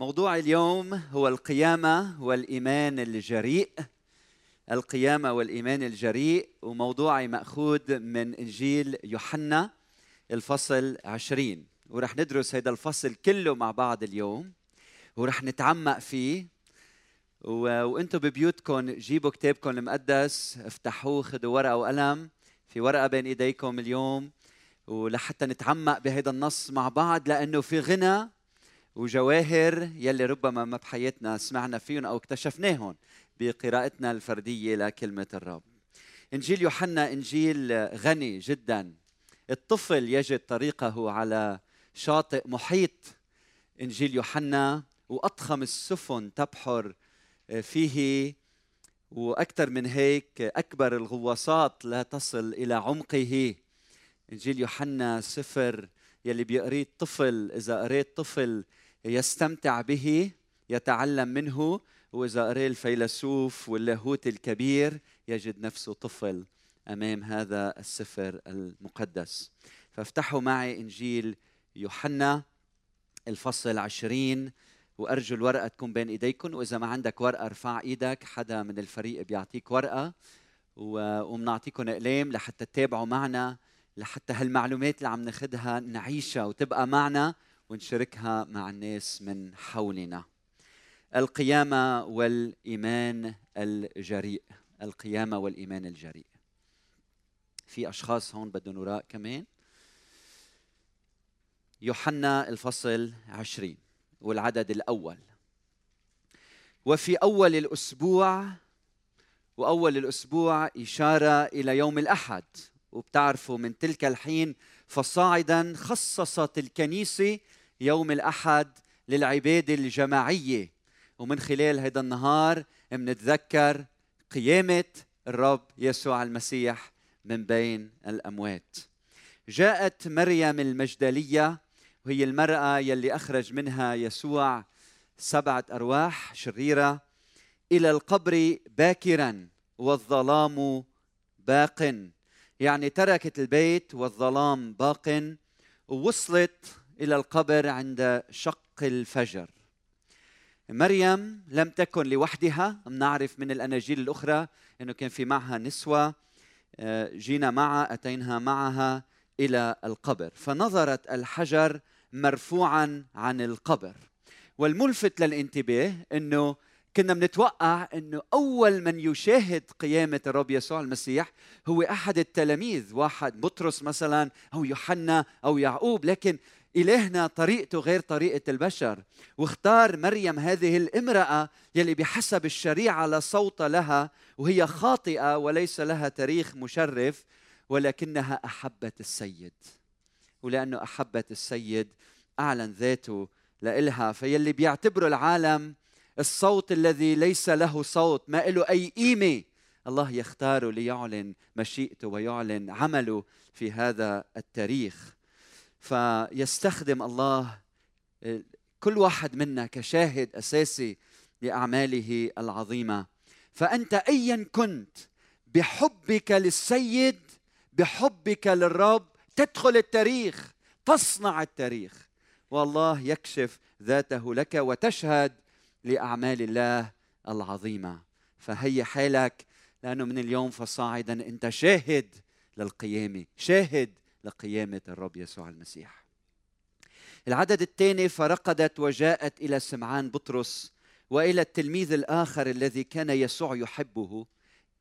موضوع اليوم هو القيامة والإيمان الجريء. القيامة والإيمان الجريء وموضوعي مأخوذ من إنجيل يوحنا الفصل عشرين. ورح ندرس هذا الفصل كله مع بعض اليوم ورح نتعمق فيه. و... وأنتم ببيوتكم جيبوا كتابكم المقدس افتحوه خذوا ورقة وقلم. في ورقة بين إيديكم اليوم ولحتى نتعمق بهذا النص مع بعض لأنه في غنى وجواهر يلي ربما ما بحياتنا سمعنا فيهم أو اكتشفناهم بقراءتنا الفردية لكلمة الرب. إنجيل يوحنا إنجيل غني جدا. الطفل يجد طريقه على شاطئ محيط إنجيل يوحنا وأضخم السفن تبحر فيه وأكثر من هيك أكبر الغواصات لا تصل إلى عمقه. إنجيل يوحنا سفر يلي بيقريه الطفل إذا قريت طفل يستمتع به يتعلم منه وإذا قرأ الفيلسوف واللاهوت الكبير يجد نفسه طفل أمام هذا السفر المقدس. فافتحوا معي إنجيل يوحنا الفصل عشرين وأرجو الورقة تكون بين ايديكم وإذا ما عندك ورقة ارفع إيدك حدا من الفريق بيعطيك ورقة وبنعطيكم اقلام لحتى تتابعوا معنا لحتى هالمعلومات اللي عم ناخذها نعيشها وتبقى معنا ونشاركها مع الناس من حولنا. القيامة والإيمان الجريء. القيامة والإيمان الجريء. في أشخاص هون بدهم وراء كمان. يوحنا الفصل عشرين. والعدد الأول. وفي أول الأسبوع وأول الأسبوع إشارة إلى يوم الأحد. وبتعرفوا من تلك الحين فصاعدا خصصت الكنيسة يوم الأحد للعبادة الجماعية. ومن خلال هذا النهار منتذكر قيامة الرب يسوع المسيح من بين الأموات. جاءت مريم المجدلية وهي المرأة يلي أخرج منها يسوع سبعة أرواح شريرة إلى القبر باكرا والظلام باق. يعني تركت البيت والظلام باق ووصلت إلى القبر عند شق الفجر. مريم لم تكن لوحدها نعرف من الأناجيل الأخرى إنه كان في معها نسوة آه، جينا معها اتينها معها. إلى القبر. فنظرت الحجر مرفوعا عن القبر. والملفت للانتباه إنه كنا بنتوقع إنه أول من يشاهد قيامة الرب يسوع المسيح هو أحد التلاميذ. واحد بطرس مثلا أو يوحنا أو يعقوب. لكن إلهنا طريقته غير طريقة البشر. واختار مريم هذه الامرأة يلي بحسب الشريعة لا صوت لها وهي خاطئة وليس لها تاريخ مشرف. ولكنها أحبت السيد. ولأنه أحبت السيد أعلن ذاته لإلها فيلي بيعتبره العالم الصوت الذي ليس له صوت ما له أي قيمة. الله يختاره ليعلن مشيئته ويعلن عمله في هذا التاريخ. فيستخدم الله آه، كل واحد منا كشاهد أساسي لأعماله العظيمة. فأنت ايا كنت بحبك للسيد بحبك للرب تدخل التاريخ تصنع التاريخ. والله يكشف ذاته لك وتشهد لأعمال الله العظيمة. فهي حالك لأنه من اليوم فصاعدا أنت شاهد للقيامه شاهد لقيامة الرب يسوع المسيح. العدد الثاني فرقدت وجاءت إلى سمعان بطرس وإلى التلميذ الآخر الذي كان يسوع يحبه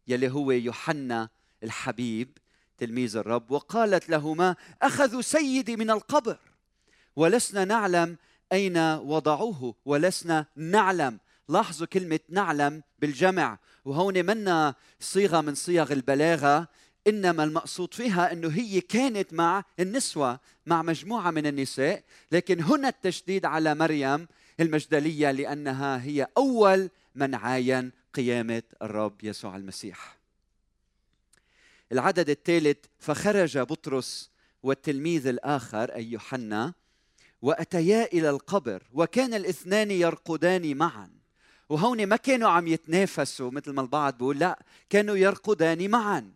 يلي هو يوحنا الحبيب. تلميذ الرب وقالت لهما أخذوا سيدي من القبر. ولسنا نعلم أين وضعوه ولسنا نعلم. لاحظوا كلمة نعلم بالجمع. وهون منا صيغة من صيغ البلاغة إنما المقصود فيها إنه هي كانت مع النسوة مع مجموعة من النساء. لكن هنا التشديد على مريم المجدلية لأنها هي أول من عاين قيامة الرب يسوع المسيح. العدد الثالث فخرج بطرس والتلميذ الآخر أي يوحنا وأتيا إلى القبر وكان الاثنان يرقدان معا. وهون ما كانوا عم يتنافسوا مثل ما البعض بيقول لا كانوا يرقدان معا.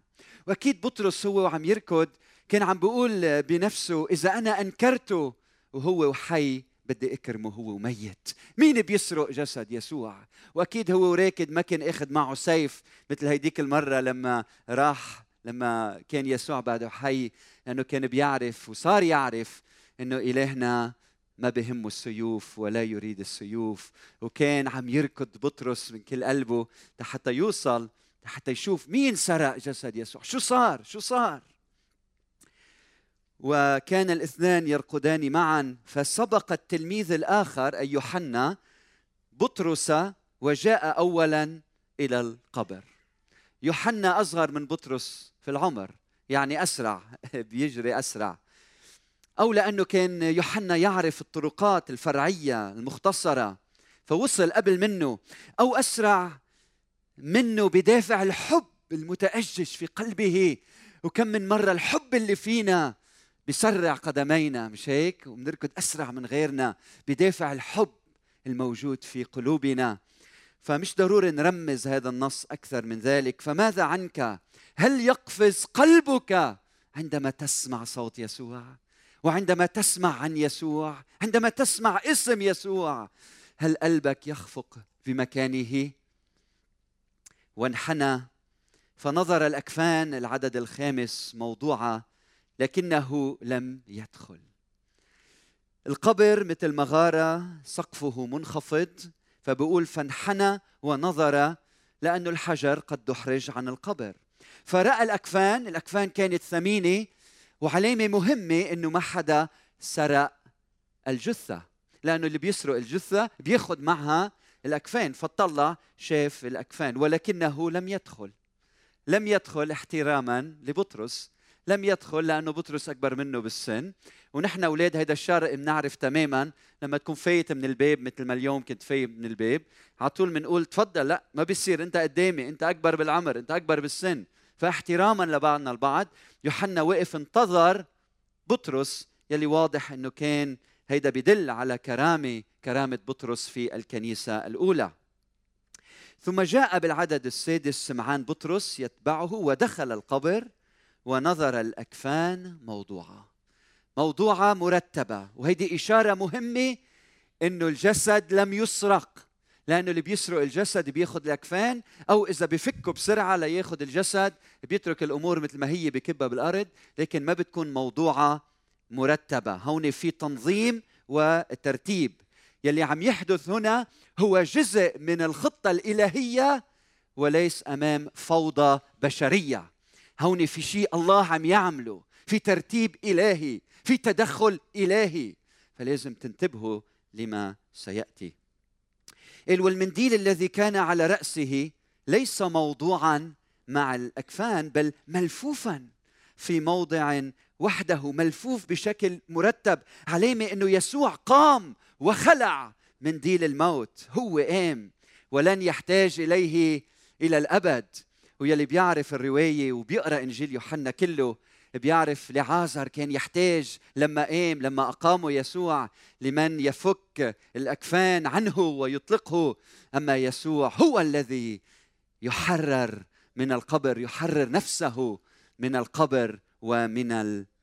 وأكيد بطرس هو وعم يركض كان عم بيقول بنفسه إذا أنا انكرته وهو وحي بدي أكرمه هو وميت مين بيسرق جسد يسوع؟ وأكيد هو راكد ما كان أخذ معه سيف مثل هيديك المرة لما راح لما كان يسوع بعده حي لأنه كان بيعرف وصار يعرف إنه إلهنا ما بهمه السيوف ولا يريد السيوف. وكان عم يركض بطرس من كل قلبه حتى يوصل حتى يشوف مين سرق جسد يسوع. شو صار؟ شو صار؟ وكان الاثنان يرقدان معا فسبق التلميذ الآخر أي يوحنا بطرس وجاء اولا إلى القبر. يوحنا أصغر من بطرس في العمر. يعني أسرع بيجري أسرع. أو لأنه كان يوحنا يعرف الطرقات الفرعية المختصرة فوصل قبل منه. أو أسرع منه بدافع الحب المتأجج في قلبه. وكم من مرة الحب اللي فينا بسرع قدمينا مش هيك؟ وبنركض أسرع من غيرنا بدافع الحب الموجود في قلوبنا. فمش ضروري نرمز هذا النص أكثر من ذلك. فماذا عنك؟ هل يقفز قلبك عندما تسمع صوت يسوع؟ وعندما تسمع عن يسوع؟ عندما تسمع اسم يسوع؟ هل قلبك يخفق في مكانه وانحنى. فنظر الأكفان العدد الخامس موضوعه لكنه لم يدخل. القبر مثل مغارة سقفه منخفض فبقول فانحنى ونظر لأن الحجر قد دحرج عن القبر. فرأى الأكفان الأكفان كانت ثمينة وعلامة مهمة أنه ما حدا سرق الجثة لأنه اللي بيسرق الجثة بياخذ معها الأكفان فطلع شاف الأكفان ولكنه لم يدخل. لم يدخل احتراما لبطرس لم يدخل لأنه بطرس أكبر منه بالسن. ونحن أولاد هيدا الشارع بنعرف تماما لما تكون فايت من الباب مثل ما اليوم كنت فايت من الباب. على طول بنقول تفضل لا ما بيصير. أنت قدامي أنت أكبر بالعمر أنت أكبر بالسن. فاحتراما لبعضنا البعض. يوحنا وقف انتظر بطرس يلي واضح إنه كان هيدا بدل على كرامة كرامة بطرس في الكنيسة الأولى. ثم جاء بالعدد السادس سمعان بطرس يتبعه ودخل القبر ونظر الأكفان موضوعه موضوعه مرتبة وهيدي إشارة مهمة إنه الجسد لم يسرق. لأنه اللي بيسرق الجسد بياخذ الأكفان أو إذا بفكه بسرعة لياخذ الجسد بيترك الأمور مثل ما هي بكبها بالأرض لكن ما بتكون موضوعة مرتبة. هون في تنظيم وترتيب. يلي عم يحدث هنا هو جزء من الخطة الإلهية وليس أمام فوضى بشرية. هون في شيء الله عم يعمله. في ترتيب إلهي. في تدخل إلهي فلازم تنتبهوا لما سيأتي. والمنديل الذي كان على رأسه ليس موضوعا مع الأكفان بل ملفوفا في موضع وحده ملفوف بشكل مرتب علامه أنه يسوع قام وخلع منديل الموت هو قام ولن يحتاج إليه إلى الأبد. ويلي بيعرف الرواية وبيقرأ إنجيل يوحنا كله بيعرف لعازر كان يحتاج لما قام لما أقامه يسوع لمن يفك الأكفان عنه ويطلقه. أما يسوع هو الذي يحرر من القبر يحرر نفسه من القبر ومن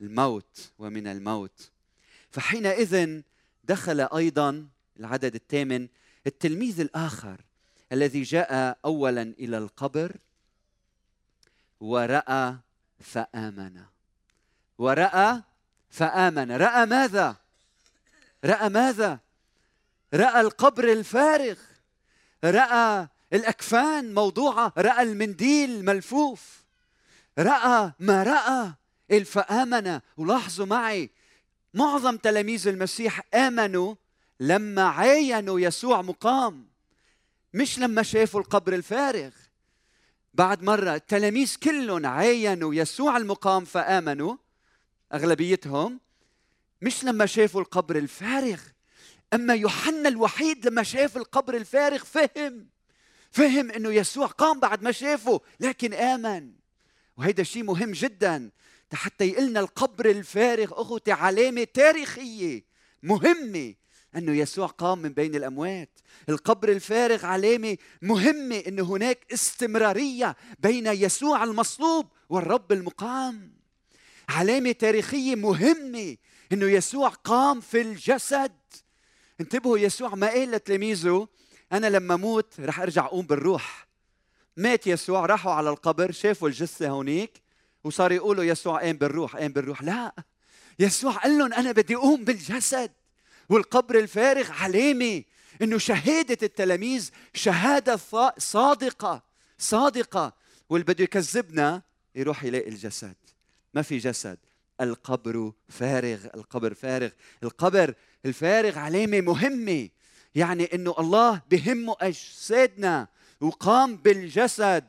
الموت ومن الموت. فحينئذ دخل أيضا العدد الثامن التلميذ الآخر الذي جاء اولا إلى القبر ورأى فآمن. ورأى فآمن. رأى ماذا؟ رأى ماذا؟ رأى القبر الفارغ. رأى الأكفان موضوعة. رأى المنديل ملفوف. رأى ما رأى فآمن. ولاحظوا معي معظم تلاميذ المسيح آمنوا لما عاينوا يسوع مقام مش لما شافوا القبر الفارغ. بعد مرة التلاميذ كلهم عاينوا يسوع المقام فآمنوا أغلبيتهم مش لما شافوا القبر الفارغ أما يوحنا الوحيد لما شاف القبر الفارغ فهم فهم أنه يسوع قام بعد ما شافه لكن آمن. وهيدا شيء مهم جدا حتى يقلنا القبر الفارغ أخوتي علامة تاريخية مهمة أنه يسوع قام من بين الأموات. القبر الفارغ علامة مهمة أنه هناك استمرارية بين يسوع المصلوب والرب المقام. علامة تاريخية مهمة أنه يسوع قام في الجسد. انتبهوا يسوع ما قال لتلاميذه أنا لما أموت رح أرجع أقوم بالروح. مات يسوع راحوا على القبر شافوا الجثة هونيك وصار يقولوا يسوع قام بالروح قام بالروح. لا يسوع قال لهم أنا بدي أقوم بالجسد. والقبر الفارغ علامة إنه شهادة التلاميذ شهادة صادقة صادقة واللي بده يكذبنا يروح يلاقي الجسد. ما في جسد. القبر فارغ القبر فارغ. القبر الفارغ علامة مهمة يعني إنه الله بهمه أجسادنا وقام بالجسد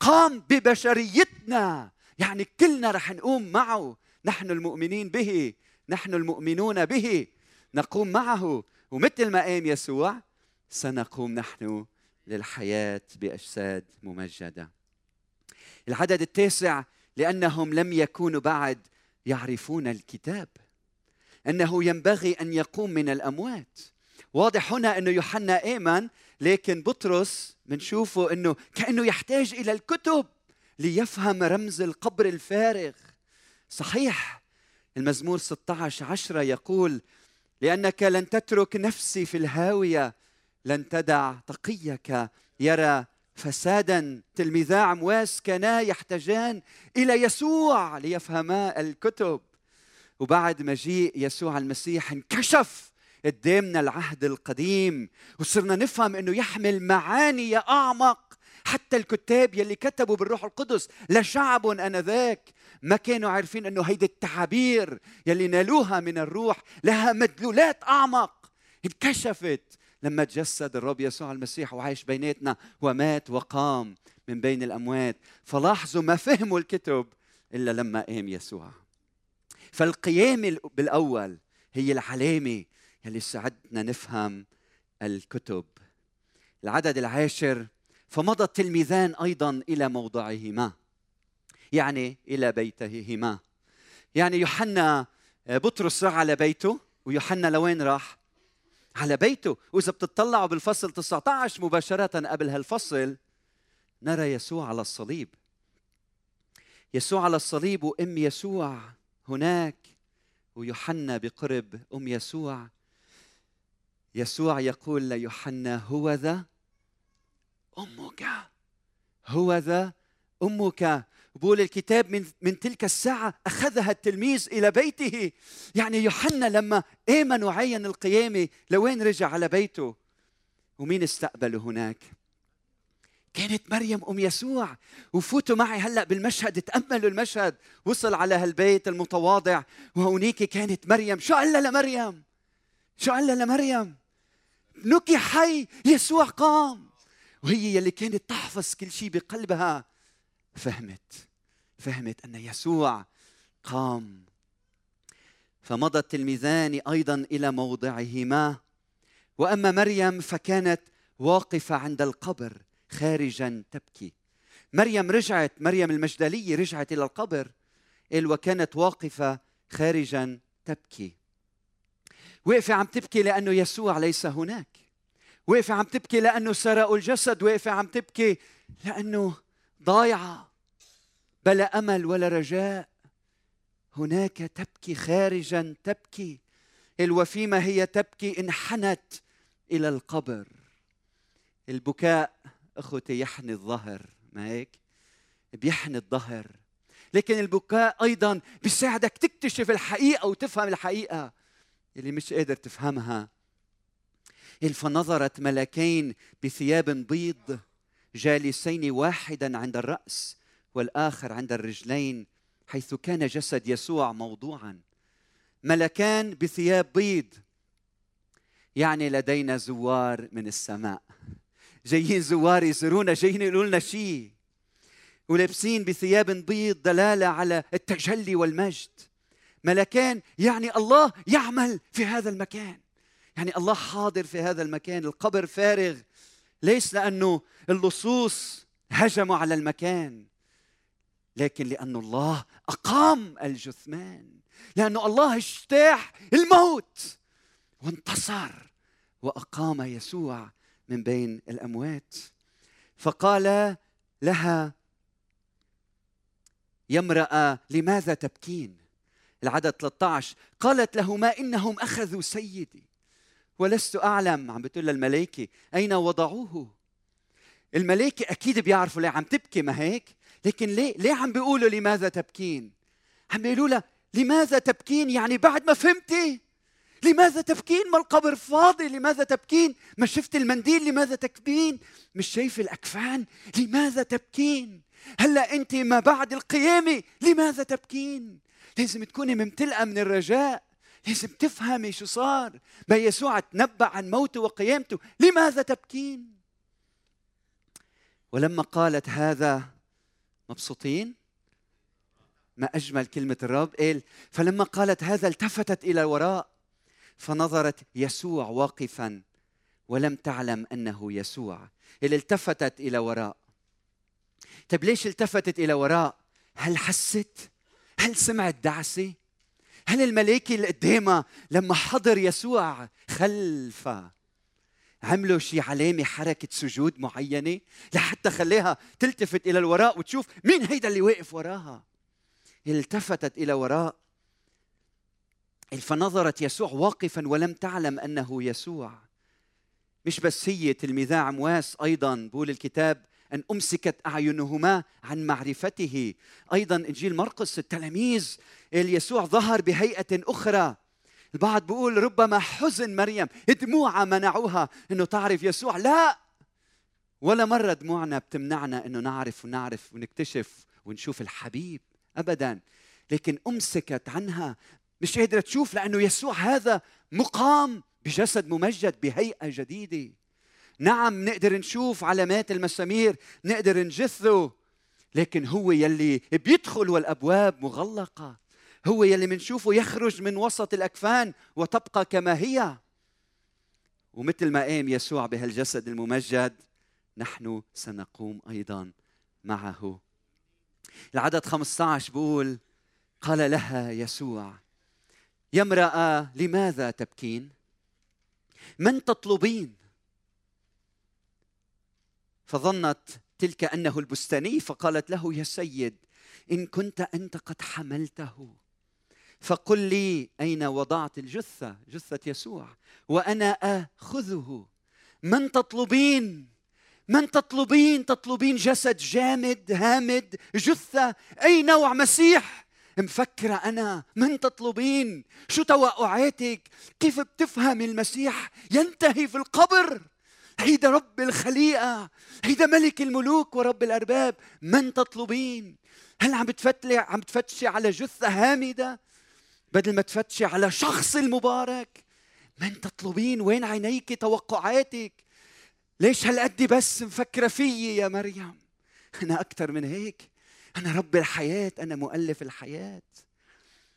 قام ببشريتنا. يعني كلنا رح نقوم معه. نحن المؤمنين به نحن المؤمنون به. نقوم معه. ومثل ما قام يسوع سنقوم نحن للحياة بأجساد ممجدة. العدد التاسع لأنهم لم يكونوا بعد يعرفون الكتاب. أنه ينبغي أن يقوم من الأموات. واضح هنا أنه يوحنا آمن لكن بطرس بنشوفه أنه كأنه يحتاج إلى الكتب ليفهم رمز القبر الفارغ. صحيح المزمور 16 عشرة يقول لأنك لن تترك نفسي في الهاوية لن تدع تقيك. يرى فسادا تلميذا عمواس كانا يحتاجان إلى يسوع ليفهما الكتب. وبعد مجيء يسوع المسيح انكشف قدامنا العهد القديم وصرنا نفهم إنه يحمل معاني أعمق حتى الكتاب يلي كتبوا بالروح القدس. لشعب آنذاك ما كانوا عارفين إنه هيدي التعابير يلي نالوها من الروح لها مدلولات أعمق. انكشفت لما تجسد الرب يسوع المسيح وعايش بيناتنا ومات وقام من بين الأموات. فلاحظوا ما فهموا الكتب إلا لما قام يسوع. فالقيام بالأول هي العلامة يلي ساعدنا نفهم الكتب. العدد العاشر فمضى التلميذان أيضا إلى موضعهما يعني إلى بيتهما. يعني يوحنا آه، بطرس راح على بيته ويوحنا لوين راح؟ على بيته. وإذا بتطلعوا بالفصل 19 مباشرة قبل هالفصل نرى يسوع على الصليب. يسوع على الصليب وأم يسوع هناك ويوحنا بقرب أم يسوع. يسوع يقول ليوحنا هو ذا أمك. هو ذا أمك. بقول الكتاب من من تلك الساعة أخذها التلميذ إلى بيته. يعني يوحنا لما آمن وعين القيامة لوين رجع؟ على بيته. ومين استقبله هناك؟ كانت مريم أم يسوع. وفوتوا معي هلأ بالمشهد تأملوا المشهد. وصل على هالبيت المتواضع. وهونيك كانت مريم. شو قال لمريم؟ شو قال لمريم؟ نكي حي يسوع قام. وهي يلي كانت تحفظ كل شيء بقلبها. فهمت فهمت أن يسوع قام. فمضى التلميذان أيضا إلى موضعهما. وأما مريم فكانت واقفة عند القبر خارجا تبكي. مريم رجعت مريم المجدلية رجعت إلى القبر وكانت واقفة خارجا تبكي. واقفه عم تبكي لأنه يسوع ليس هناك. واقفه عم تبكي لأنه سرقوا الجسد. واقفه عم تبكي لأنه ضايعة. بلا أمل ولا رجاء. هناك تبكي خارجا تبكي. الوفيمة هي تبكي انحنت إلى القبر. البكاء أخوتي يحني الظهر. ما هيك؟ بيحني الظهر. لكن البكاء أيضا بيساعدك تكتشف الحقيقة وتفهم الحقيقة. اللي مش قادر تفهمها. فنظرت ملكين بثياب بيض. جالسين واحدا عند الرأس والآخر عند الرجلين حيث كان جسد يسوع موضوعا. ملكان بثياب بيض. يعني لدينا زوار من السماء. جايين زوار يزورونا جايين يقولوا لنا شيء ولابسين بثياب بيض دلالة على التجلي والمجد. ملكان يعني الله يعمل في هذا المكان. يعني الله حاضر في هذا المكان. القبر فارغ. ليس لأنه اللصوص هجموا على المكان لكن لأن الله أقام الجثمان لأن الله اجتاح الموت وانتصر وأقام يسوع من بين الأموات. فقال لها يا امرأة لماذا تبكين؟ العدد 13 قالت له ما إنهم أخذوا سيدي. ولست أعلم. عم بتقول للملائكة أين وضعوه؟ الملائكة أكيد بيعرفوا ليه عم تبكي ما هيك؟ لكن ليه ليه عم بيقولوا لماذا تبكين؟ عم بيقولوا لها لماذا تبكين؟ يعني بعد ما فهمتي. لماذا تبكين؟ ما القبر فاضي لماذا تبكين؟ ما شفت المنديل؟ لماذا تبكين مش شايف الأكفان؟ لماذا تبكين؟ هلا أنت ما بعد القيامة لماذا تبكين؟ لازم تكوني ممتلئة من الرجاء. لازم تفهمي شو صار؟ ما يسوع تنبأ عن موته وقيامته. لماذا تبكين؟ ولما قالت هذا مبسوطين؟ ما أجمل كلمة الرب. قال فلما قالت هذا التفتت إلى الوراء فنظرت يسوع واقفا ولم تعلم أنه يسوع. اللي التفتت إلى وراء. طيب ليش التفتت إلى وراء؟ هل حست؟ هل سمعت دعسة؟ هل الملائكة اللي قدامها لما حضر يسوع خلفها عملوا شي علامة حركة سجود معينة؟ لحتى خليها تلتفت إلى الوراء وتشوف مين هيدا اللي واقف وراها. التفتت إلى وراء. فنظرت يسوع واقفا ولم تعلم أنه يسوع. مش بس هي تلميذا عمواس أيضا بقول الكتاب أن أمسكت أعينهما عن معرفته. أيضا إنجيل مرقس التلاميذ يسوع ظهر بهيئة أخرى. البعض بيقول ربما حزن مريم دموعها منعوها إنه تعرف يسوع. لا! ولا مرة دموعنا بتمنعنا إنه نعرف ونعرف ونكتشف ونشوف الحبيب ابدا. لكن أمسكت عنها. مش قادرة تشوف لأنه يسوع هذا مقام بجسد ممجد بهيئة جديدة. نعم نقدر نشوف علامات المسامير نقدر نجثه لكن هو يلي بيدخل والأبواب مغلقة هو يلي منشوفه يخرج من وسط الأكفان وتبقى كما هي ومثل ما قام يسوع بهالجسد الممجد نحن سنقوم أيضا معه العدد 15 بقول قال لها يسوع يا امرأة لماذا تبكين؟ من تطلبين؟ فظنت تلك أنه البستاني فقالت له يا سيد إن كنت أنت قد حملته. فقل لي أين وضعت الجثة؟ جثة يسوع. وأنا آخذه. من تطلبين؟ من تطلبين؟ تطلبين جسد جامد هامد جثة؟ أي نوع مسيح؟ مفكرة أنا من تطلبين؟ شو توقعاتك؟ كيف بتفهم المسيح؟ ينتهي في القبر. هيدا رب الخليقة هيدا ملك الملوك ورب الأرباب. من تطلبين؟ هل عم بتفتلي عم بتفتشي على جثة هامدة؟ بدل ما تفتشي على شخص المبارك. من تطلبين؟ وين عينيك توقعاتك؟ ليش هالقد بس مفكرة فيي يا مريم؟ أنا أكثر من هيك. أنا رب الحياة أنا مؤلف الحياة.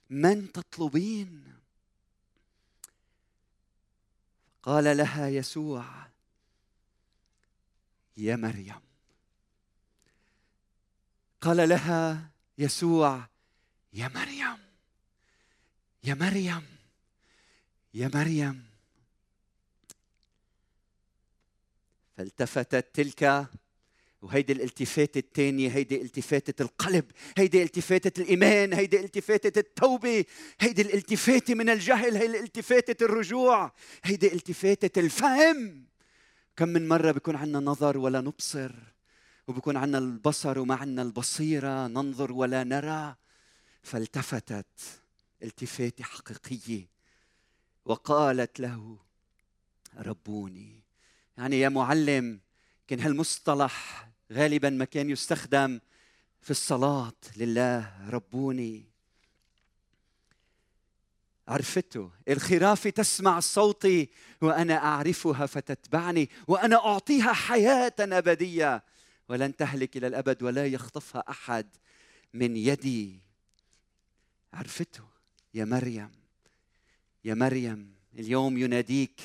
من تطلبين؟ قال لها يسوع يا مريم. قال لها يسوع يا مريم يا مريم يا مريم. فالتفتت تلك وهيدي الالتفاتة الثانية هيدي التفاتة القلب هيدي التفاتة الإيمان هيدي التفاتة التوبة هيدي الالتفاتة من الجهل هيدي الالتفاتة الرجوع هيدي التفاتة الفهم. كم من مرة بيكون عندنا نظر ولا نبصر وبيكون عندنا البصر وما عندنا البصيرة ننظر ولا نرى. فالتفتت التفاته حقيقية وقالت له ربوني. يعني يا معلم كان هالمصطلح غالبا ما كان يستخدم في الصلاة لله ربوني. عرفته. الخرافة تسمع صوتي وأنا أعرفها فتتبعني وأنا أعطيها حياة أبدية. ولن تهلك إلى الأبد ولا يخطفها أحد من يدي. عرفته. يا مريم. يا مريم اليوم يناديك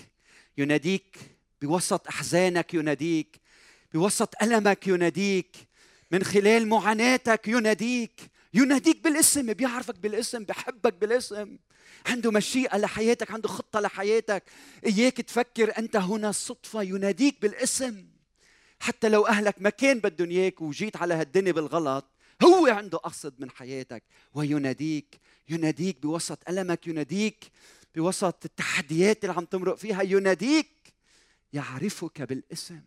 يناديك بوسط أحزانك يناديك بوسط ألمك يناديك من خلال معاناتك يناديك. يناديك بالاسم بيعرفك بالاسم بحبك بالاسم. عنده مشيئة لحياتك عنده خطة لحياتك. إياك تفكر أنت هنا صدفة يناديك بالاسم. حتى لو أهلك ما كان بدهم إياك وجيت على هالدنيا بالغلط هو عنده قصد من حياتك. ويناديك يناديك بوسط ألمك يناديك بوسط التحديات اللي عم تمرق فيها. يناديك يعرفك بالاسم.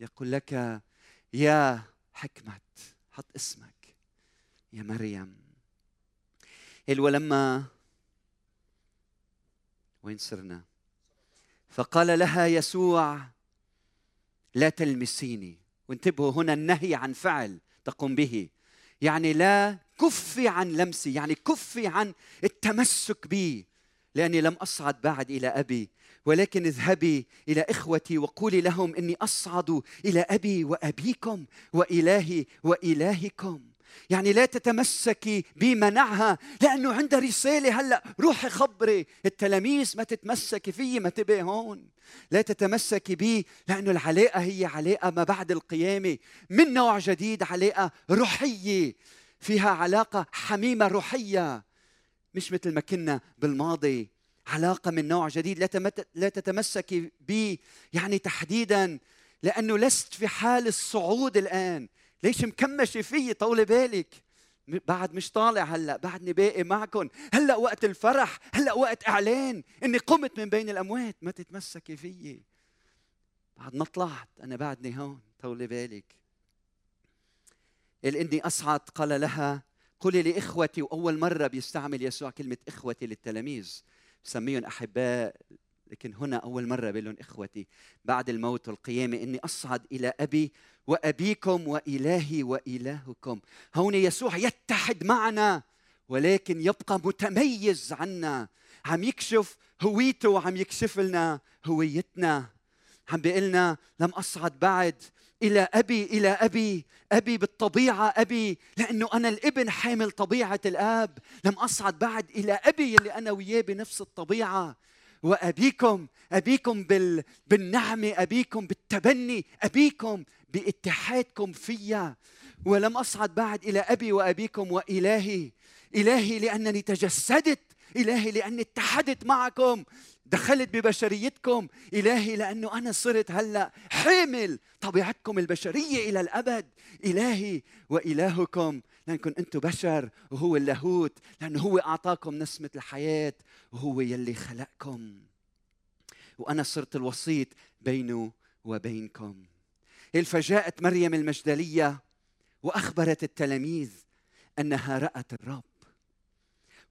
يقول لك يا حكمة حط اسمك. يا مريم. ولما وين صرنا؟ فقال لها يسوع لا تلمسيني. وانتبهوا هنا النهي عن فعل تقوم به. يعني لا كفي عن لمسي يعني كفي عن التمسك بي. لأني لم أصعد بعد إلى أبي ولكن اذهبي إلى إخوتي وقولي لهم إني أصعد إلى أبي وأبيكم وإلهي وإلهكم. يعني لا تتمسكي بمنعها لأنه عندها رسالة هلأ روحي خبري. التلاميذ ما تتمسكي فيي ما تبقي هون. لا تتمسكي بي لأنه العلاقة هي علاقة ما بعد القيامة. من نوع جديد علاقة روحية. فيها علاقة حميمة روحية. مش مثل ما كنا بالماضي. علاقة من نوع جديد لا لا تتمسكي بي. يعني تحديدا لأنه لست في حال الصعود الآن. ليش مكمشة فيي؟ طولي بالك. بعد مش طالع هلا بعدني باقي معكم هلا وقت الفرح هلا وقت إعلان. إني قمت من بين الأموات ما تتمسكي فيي. بعد ما طلعت أنا بعدني هون طولي بالك. قال إني أصعد قال لها قولي لاخوتي وأول مرة بيستعمل يسوع كلمة إخوتي للتلاميذ. بسميهم أحباء لكن هنا أول مرة بقول لهم إخوتي بعد الموت والقيامة إني أصعد إلى أبي وأبيكم وإلهي وإلهكم. هون يسوع يتحد معنا ولكن يبقى متميز عنا. عم يكشف هويته وعم يكشف لنا هويتنا. عم بيقول لنا لم أصعد بعد إلى أبي إلى أبي أبي بالطبيعة أبي لأنه أنا الابن حامل طبيعة الآب. لم أصعد بعد إلى أبي اللي أنا وياه بنفس الطبيعة. وأبيكم أبيكم بال... بالنعمه أبيكم بالتبني أبيكم باتحادكم فيا. ولم أصعد بعد إلى أبي وأبيكم وإلهي. إلهي لأنني تجسدت. إلهي لأني اتحدت معكم. دخلت ببشريتكم. إلهي لأنه أنا صرت هلأ حامل طبيعتكم البشرية إلى الأبد. إلهي وإلهكم لانكم أنتم بشر وهو اللاهوت لأنه هو أعطاكم نسمة الحياة وهو يلي خلقكم. وأنا صرت الوسيط بينه وبينكم. الفجاءت مريم المجدلية وأخبرت التلاميذ أنها رأت الرب.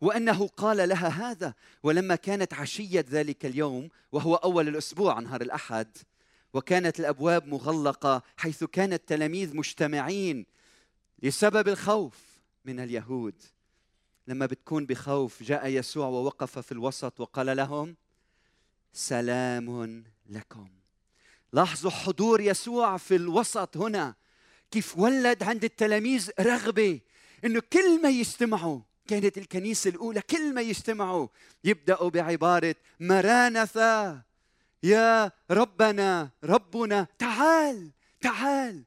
وأنه قال لها هذا ولما كانت عشية ذلك اليوم وهو أول الأسبوع نهار الأحد وكانت الأبواب مغلقة حيث كان التلاميذ مجتمعين لسبب الخوف من اليهود. لما بتكون بخوف جاء يسوع ووقف في الوسط وقال لهم سلام لكم. لاحظوا حضور يسوع في الوسط هنا. كيف ولد عند التلاميذ رغبة إنه كل ما يجتمعوا كانت الكنيسة الأولى كل ما يجتمعوا يبدأوا بعبارة مرانثا يا ربنا ربنا تعال تعال.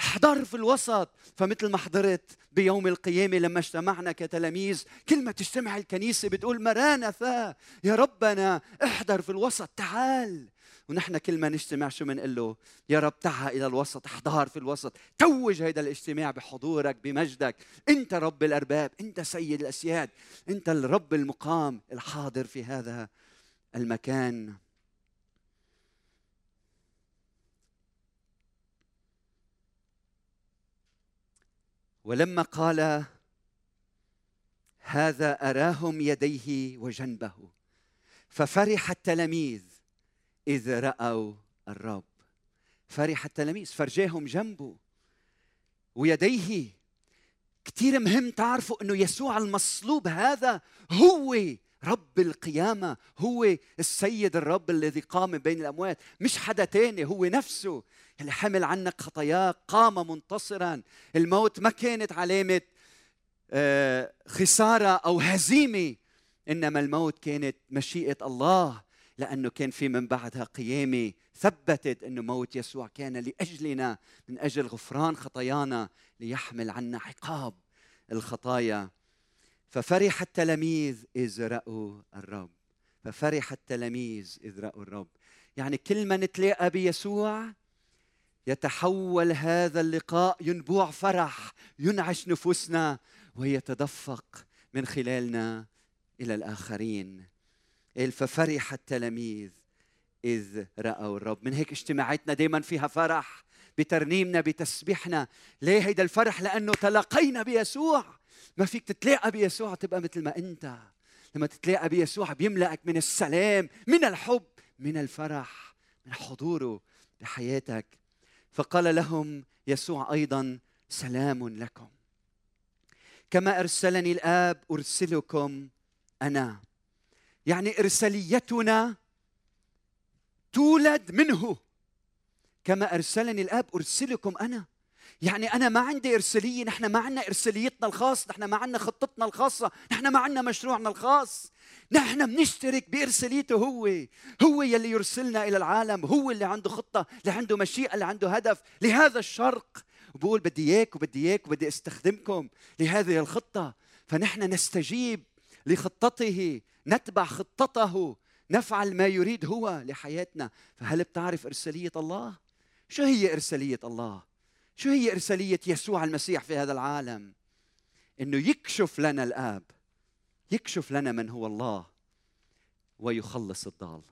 احضر في الوسط. فمثل ما حضرت بيوم القيامة لما اجتمعنا كتلاميذ كل ما تجتمع الكنيسة بتقول مرانثا يا ربنا احضر في الوسط تعال. ونحن كل ما نجتمع شو بنقول له؟ يا رب تعا إلى الوسط احضر في الوسط توج هذا الاجتماع بحضورك بمجدك. أنت رب الأرباب أنت سيد الأسياد أنت الرب المقام الحاضر في هذا المكان. ولما قال هذا أراهم يديه وجنبه ففرح التلاميذ إذ رأوا الرب. فرح التلاميذ فرجاهم جنبه ويديه. كثير مهم تعرفوا إنه يسوع المصلوب هذا هو رب القيامة هو السيد الرب الذي قام بين الأموات. مش حدا تاني هو نفسه اللي حمل عنك خطاياك قام منتصرا. الموت ما كانت علامة آه، خسارة أو هزيمة إنما الموت كانت مشيئة الله لأنه كان في من بعدها قيامة ثبتت أنه موت يسوع كان لأجلنا من أجل غفران خطايانا ليحمل عنا عقاب الخطايا. ففرح التلاميذ إذ رأوا الرب. ففرح التلاميذ إذ رأوا الرب. يعني كل ما نتلاقى بيسوع يتحول هذا اللقاء ينبوع فرح ينعش نفوسنا ويتدفق من خلالنا إلى الآخرين. ففرح التلاميذ إذ رأوا الرب. من هيك اجتماعاتنا دائما فيها فرح بترنيمنا بتسبيحنا. ليه هيدا الفرح؟ لأنه تلاقينا بيسوع. ما فيك تتلاقى بيسوع تبقى مثل ما انت. لما تتلاقى بيسوع بيملأك من السلام من الحب من الفرح من حضوره بحياتك. فقال لهم يسوع أيضا سلام لكم. كما أرسلني الآب أرسلكم أنا. يعني إرساليتنا تولد منه. كما أرسلني الآب أرسلكم أنا. يعني أنا ما عندي إرسالية نحن ما عندنا إرساليتنا الخاص نحن ما عندنا خطتنا الخاصة نحن ما عندنا مشروعنا الخاص. نحن بنشترك بإرساليته هو هو يلي يرسلنا إلى العالم هو اللي عنده خطة اللي عنده مشيئة اللي عنده هدف. لهذا الشرق وبقول بدي إياك وبدي إياك وبدي أستخدمكم لهذه الخطة. فنحن نستجيب لخطته نتبع خطته نفعل ما يريد هو لحياتنا. فهل بتعرف إرسالية الله؟ شو هي إرسالية الله؟ شو هي إرسالية يسوع المسيح في هذا العالم؟ إنه يكشف لنا الآب يكشف لنا من هو الله ويخلص الضال.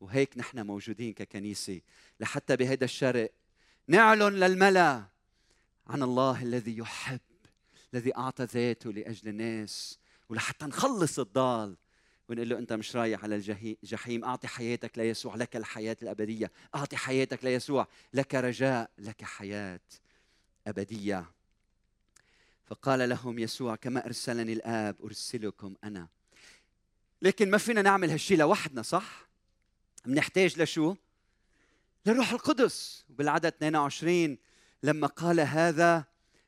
وهيك نحن موجودين ككنيسة لحتى بهذا الشرق نعلن للملا عن الله الذي يحب الذي أعطى ذاته لأجل الناس ولحتى نخلص الضال. ونقول له أنت مش رايح على الجحيم أعطي حياتك ليسوع لك الحياة الأبدية. أعطي حياتك ليسوع. لك رجاء لك حياة أبدية. فقال لهم يسوع كما أرسلني الآب أرسلكم أنا. لكن ما فينا نعمل هالشيء لوحدنا صح؟ بنحتاج لشو؟ للروح القدس. وبالعدد 22 لما قال هذا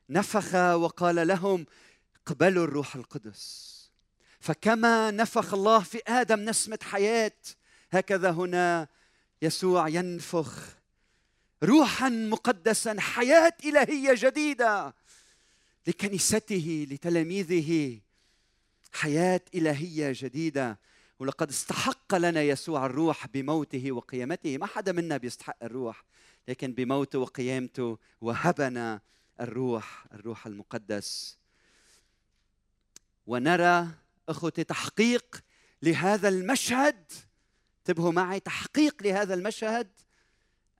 نفخ وقال لهم اقبلوا الروح القدس. فكما نفخ الله في آدم نسمة حياة هكذا هنا يسوع ينفخ روحا مقدسا حياة إلهية جديدة لكنيسته لتلاميذه حياة إلهية جديدة. ولقد استحق لنا يسوع الروح بموته وقيامته. ما حدا منا بيستحق الروح لكن بموته وقيامته وهبنا الروح الروح المقدس. ونرى أخوتي تحقيق لهذا المشهد. انتبهوا معي تحقيق لهذا المشهد.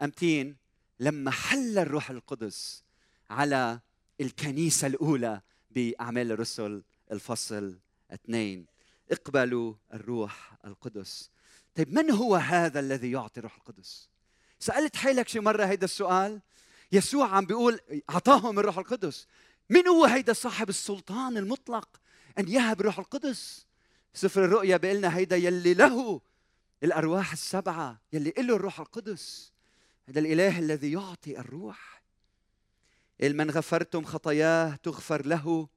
أمتين لما حل الروح القدس على الكنيسة الأولى بأعمال الرسل الفصل اثنين اقبلوا الروح القدس. طيب من هو هذا الذي يعطي الروح القدس؟ سألت حالك شي مرة هيدا السؤال؟ يسوع عم بيقول أعطاهم الروح القدس. من هو هيدا صاحب السلطان المطلق؟ أن يهب الروح القدس. سفر الرؤيا بيقول لنا هيدا يلي له الأرواح السبعة يلي له الروح القدس. هذا الإله الذي يعطي الروح. من غفرتم خطاياه تغفر له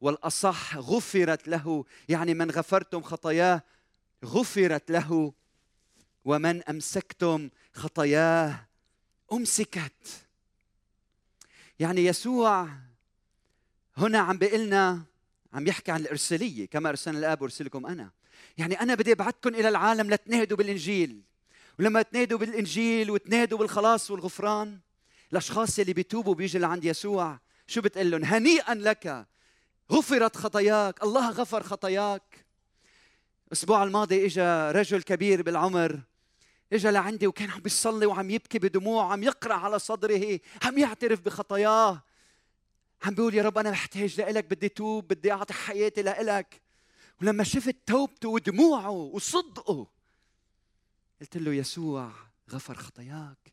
والأصح غفرت له. يعني من غفرتم خطاياه غفرت له ومن أمسكتم خطاياه أمسكت. يعني يسوع هنا عم بيقلنا عم يحكي عن الإرسالية كما أرسلنا الآب ارسلكم أنا. يعني أنا بدي ابعثكم إلى العالم لتنادوا بالإنجيل. ولما تنادوا بالإنجيل وتنادوا بالخلاص والغفران الأشخاص اللي بيتوبوا بيجي لعند يسوع شو بتقول لهم؟ هنيئا لك. غفرت خطاياك. الله غفر خطاياك. الأسبوع الماضي اجى رجل كبير بالعمر. اجى لعندي وكان عم بيصلي وعم يبكي بدموع عم يقرع على صدره عم يعترف بخطاياه. عم بيقول يا رب أنا محتاج لإلك بدي توب بدي أعطي حياتي لإلك. ولما شفت توبته ودموعه وصدقه قلت له يسوع غفر خطاياك.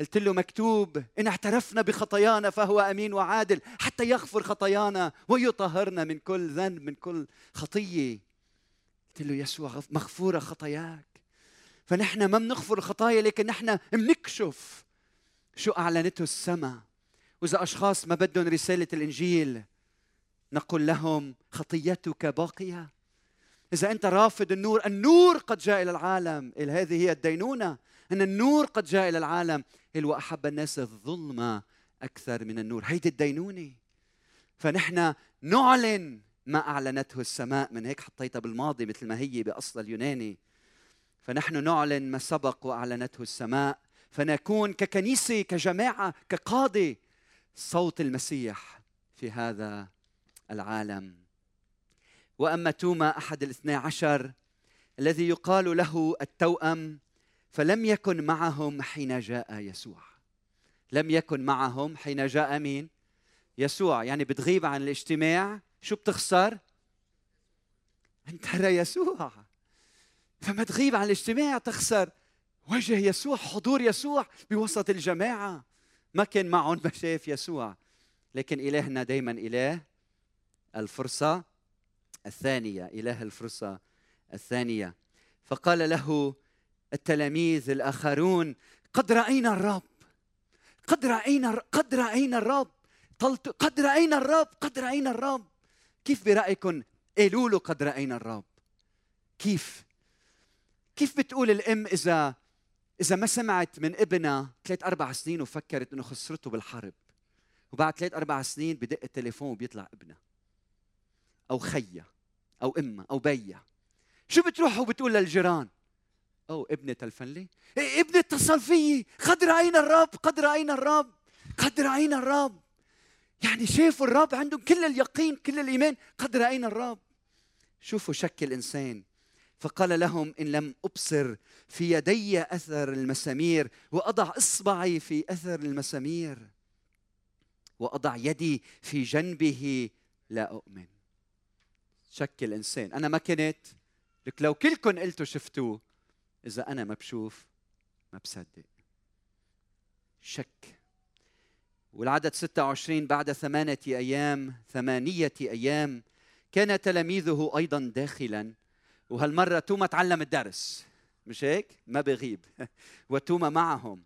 قلت له مكتوب إن اعترفنا بخطايانا فهو أمين وعادل حتى يغفر خطايانا ويطهرنا من كل ذنب من كل خطية. قلت له يسوع مغفورة خطاياك. فنحن ما بنغفر الخطايا لكن نحن بنكشف شو أعلنته السماء. وإذا أشخاص ما بدهم رسالة الإنجيل نقول لهم خطيتك باقية. إذا أنت رافض النور النور قد جاء إلى العالم. هذه هي الدينونة أن النور قد جاء إلى العالم. وأحب الناس الظلمه أكثر من النور. هيدي الدينونة. فنحن نعلن ما أعلنته السماء. من هيك حطيتها بالماضي مثل ما هي بأصل اليوناني. فنحن نعلن ما سبق وأعلنته السماء. فنكون ككنيسة كجماعة كقاده صوت المسيح في هذا العالم. وأما توما أحد الاثني عشر الذي يقال له التوأم فلم يكن معهم حين جاء يسوع. لم يكن معهم حين جاء مين؟ يسوع. يعني بتغيب عن الاجتماع شو بتخسر؟ انت ترى يسوع. فما تغيب عن الاجتماع تخسر وجه يسوع حضور يسوع بوسط الجماعة. ما كان معهم ما شاف يسوع. لكن إلهنا دائما إله الفرصة الثانية إله الفرصة الثانية. فقال له التلاميذ الآخرون قد رأينا الرب قد رأينا قد رأينا الرب قد رأينا الرب قد رأينا الرب. كيف برايكم قالوا له قد رأينا الرب. كيف؟ كيف بتقول الأم إذا إذا ما سمعت من ابنها ثلاث أربع سنين وفكرت إنه خسرته بالحرب وبعد ثلاث أربع سنين بدق التليفون وبيطلع ابنها أو خيا أو امها أو بيا شو بتروح وبتقول للجيران؟ أو ابني تلفن لي؟ إيه ابني اتصل فيي. قد رأينا الرب قد رأينا الرب قد رأينا الرب. يعني شافوا الرب عندهم كل اليقين كل الإيمان قد رأينا الرب. شوفوا شك الانسان فقال لهم إن لم أبصر في يدي أثر المسامير وأضع إصبعي في أثر المسامير وأضع يدي في جنبه لا أؤمن. شك الإنسان. أنا ما كنت. لك لو كلكم قلتوا شفتوه إذا أنا ما بشوف ما بصدق. شك. والعدد 26 بعد ثمانية أيام ثمانية أيام كان تلاميذه أيضا داخلا. وهالمرة توما تعلم الدرس. مش هيك؟ ما بغيب. وتوما معهم.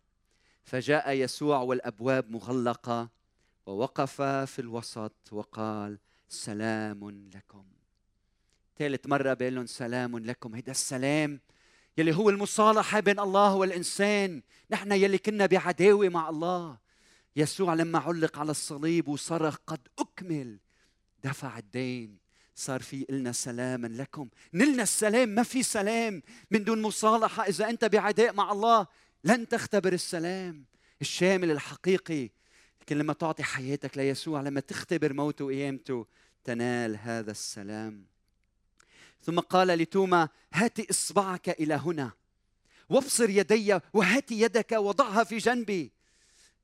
فجاء يسوع والأبواب مغلقة ووقف في الوسط وقال سلام لكم. ثالث مرة بيقول لهم سلام لكم. هيدا السلام يلي هو المصالحة بين الله والإنسان. نحن يلي كنا بعداوة مع الله. يسوع لما علق على الصليب وصرخ قد أكمل دفع الدين. صار في إلنا سلاما لكم. نلنا السلام ما في سلام من دون مصالحة. إذا أنت بعداء مع الله لن تختبر السلام الشامل الحقيقي. لكن لما تعطي حياتك ليسوع لما تختبر موته وقيامته تنال هذا السلام. ثم قال لتوما هات إصبعك إلى هنا. وابصر يدي وهات يدك وضعها في جنبي.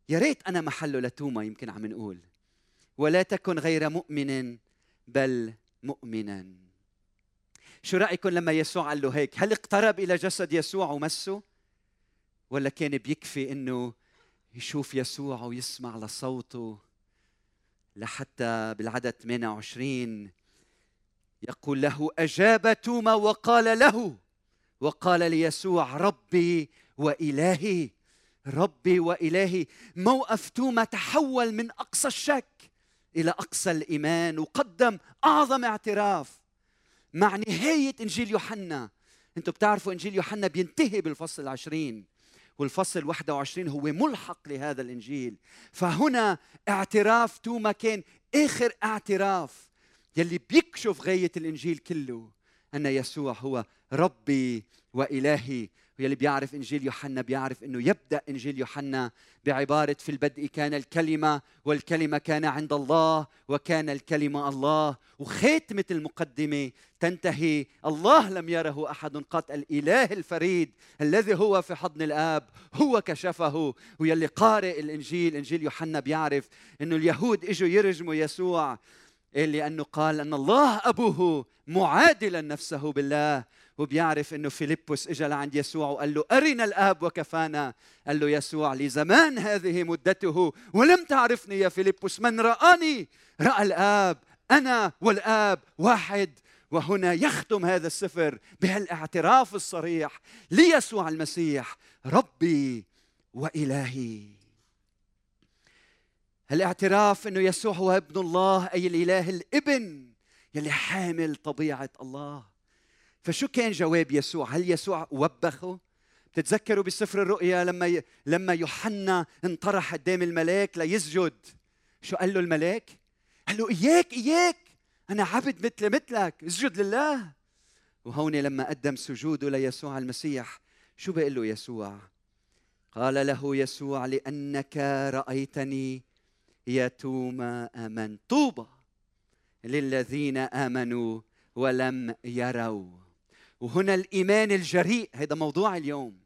يا ريت أنا محله لتوما يمكن عم نقول. ولا تكن غير مؤمن بل مؤمنا. شو رأيكم لما يسوع قال له هيك؟ هل اقترب إلى جسد يسوع ومسه؟ ولا كان بيكفي إنه يشوف يسوع ويسمع لصوته لحتى بالعدد 28 يقول له أجاب توما وقال له وقال ليسوع ربي وإلهي ربي وإلهي موقف توما تحول من أقصى الشك إلى أقصى الإيمان وقدم أعظم اعتراف مع نهاية إنجيل يوحنا. أنتم بتعرفوا إنجيل يوحنا بينتهي بالفصل العشرين والفصل 21 هو ملحق لهذا الإنجيل. فهنا اعتراف توما كان آخر اعتراف يلي بيكشف غاية الإنجيل كله أن يسوع هو ربي وإلهي واللي بيعرف إنجيل يوحنا بيعرف إنه يبدأ إنجيل يوحنا بعبارة في البدء كان الكلمة والكلمة كان عند الله وكان الكلمة الله. وختمه المقدمة تنتهي الله لم يره أحد قط الإله الفريد الذي هو في حضن الآب هو كشفه. ويلي قارئ الإنجيل إنجيل يوحنا بيعرف إنه اليهود إجوا يرجموا يسوع لأنه قال أن الله أبوه معادلا نفسه بالله. وبيعرف إنه فيلبس اجى لعند يسوع وقال له أرنا الآب وكفانا. قال له يسوع لزمان هذه مدته ولم تعرفني يا فيلبس من رآني؟ رأى الآب. أنا والآب واحد. وهنا يختم هذا السفر بهالاعتراف الصريح ليسوع المسيح ربي وإلهي. الاعتراف إنه يسوع هو ابن الله أي الإله الإبن يلي حامل طبيعة الله. فشو كان جواب يسوع؟ هل يسوع وبخه؟ بتتذكروا بسفر الرؤيا لما ي... لما يوحنا انطرح قدام الملاك ليسجد. شو قال له الملاك؟ قال له إياك إياك أنا عبد مثل مثلك اسجد لله. وهون لما قدم سجوده ليسوع المسيح شو بيقول له يسوع؟ قال له يسوع لأنك رأيتني يا توما آمنت. طوبى للذين آمنوا ولم يروا. وهنا الإيمان الجريء هذا موضوع اليوم.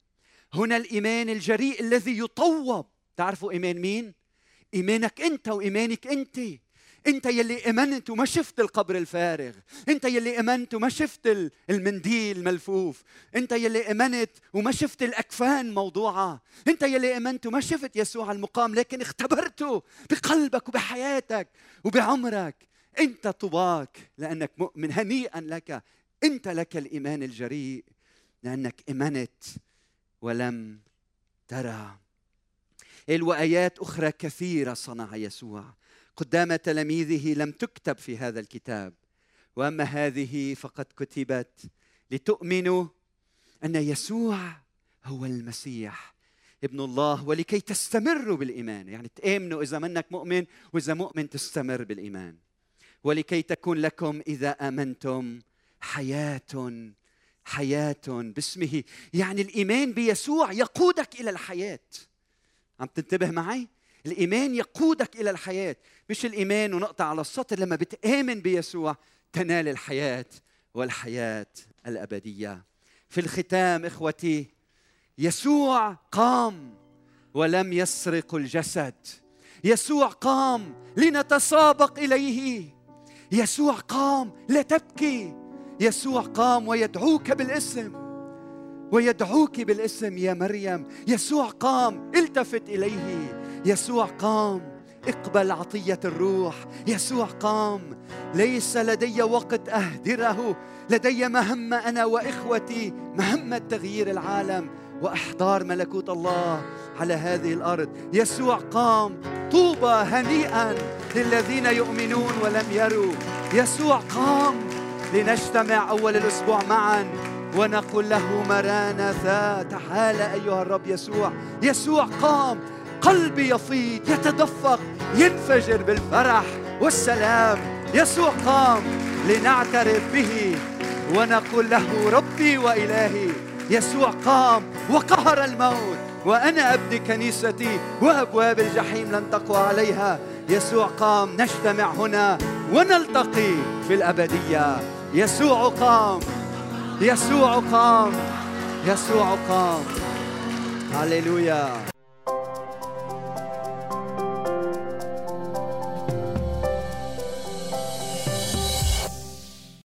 هنا الإيمان الجريء الذي يطوب. تعرفوا إيمان مين؟ إيمانك أنت وإيمانك أنت. أنت يلي أمنت وما شفت القبر الفارغ. أنت يلي أمنت وما شفت المنديل ملفوف. أنت يلي أمنت وما شفت الأكفان موضوعة. أنت يلي أمنت وما شفت يسوع المقام لكن اختبرته بقلبك وبحياتك وبعمرك. أنت طباك لأنك مؤمن هنيئا لك. أنت لك الإيمان الجريء لأنك امنت ولم ترى. وايات أخرى كثيرة صنع يسوع. قدام تلاميذه لم تكتب في هذا الكتاب. وأما هذه فقد كتبت لتؤمنوا أن يسوع هو المسيح ابن الله ولكي تستمروا بالإيمان. يعني تآمنوا إذا منك مؤمن وإذا مؤمن تستمر بالإيمان. ولكي تكون لكم إذا آمنتم حياة حياة باسمه. يعني الإيمان بيسوع يقودك إلى الحياة. عم تنتبه معي؟ الإيمان يقودك إلى الحياة. مش الإيمان ونقطع على السطر. لما بتآمن بيسوع تنال الحياة والحياة الأبدية. في الختام إخوتي يسوع قام ولم يسرق الجسد. يسوع قام لنتسابق إليه. يسوع قام لا تبكي يسوع قام ويدعوك بالاسم. ويدعوك بالاسم يا مريم. يسوع قام التفت إليه. يسوع قام اقبل عطية الروح. يسوع قام ليس لدي وقت أهدره. لدي مهمة أنا وإخوتي مهمة تغيير العالم وأحضار ملكوت الله على هذه الأرض. يسوع قام طوبى هنيئا للذين يؤمنون ولم يروا. يسوع قام لنجتمع أول الأسبوع معا ونقول له مرانا تعال أيها الرب يسوع يسوع قام. قلبي يفيض يتدفق ينفجر بالفرح والسلام. يسوع قام لنعترف به ونقول له ربي وإلهي. يسوع قام وقهر الموت وأنا أبني كنيستي وأبواب الجحيم لن تقوى عليها. يسوع قام نجتمع هنا ونلتقي في الابديه يسوع قام. يسوع قام. يسوع قام. هللويا.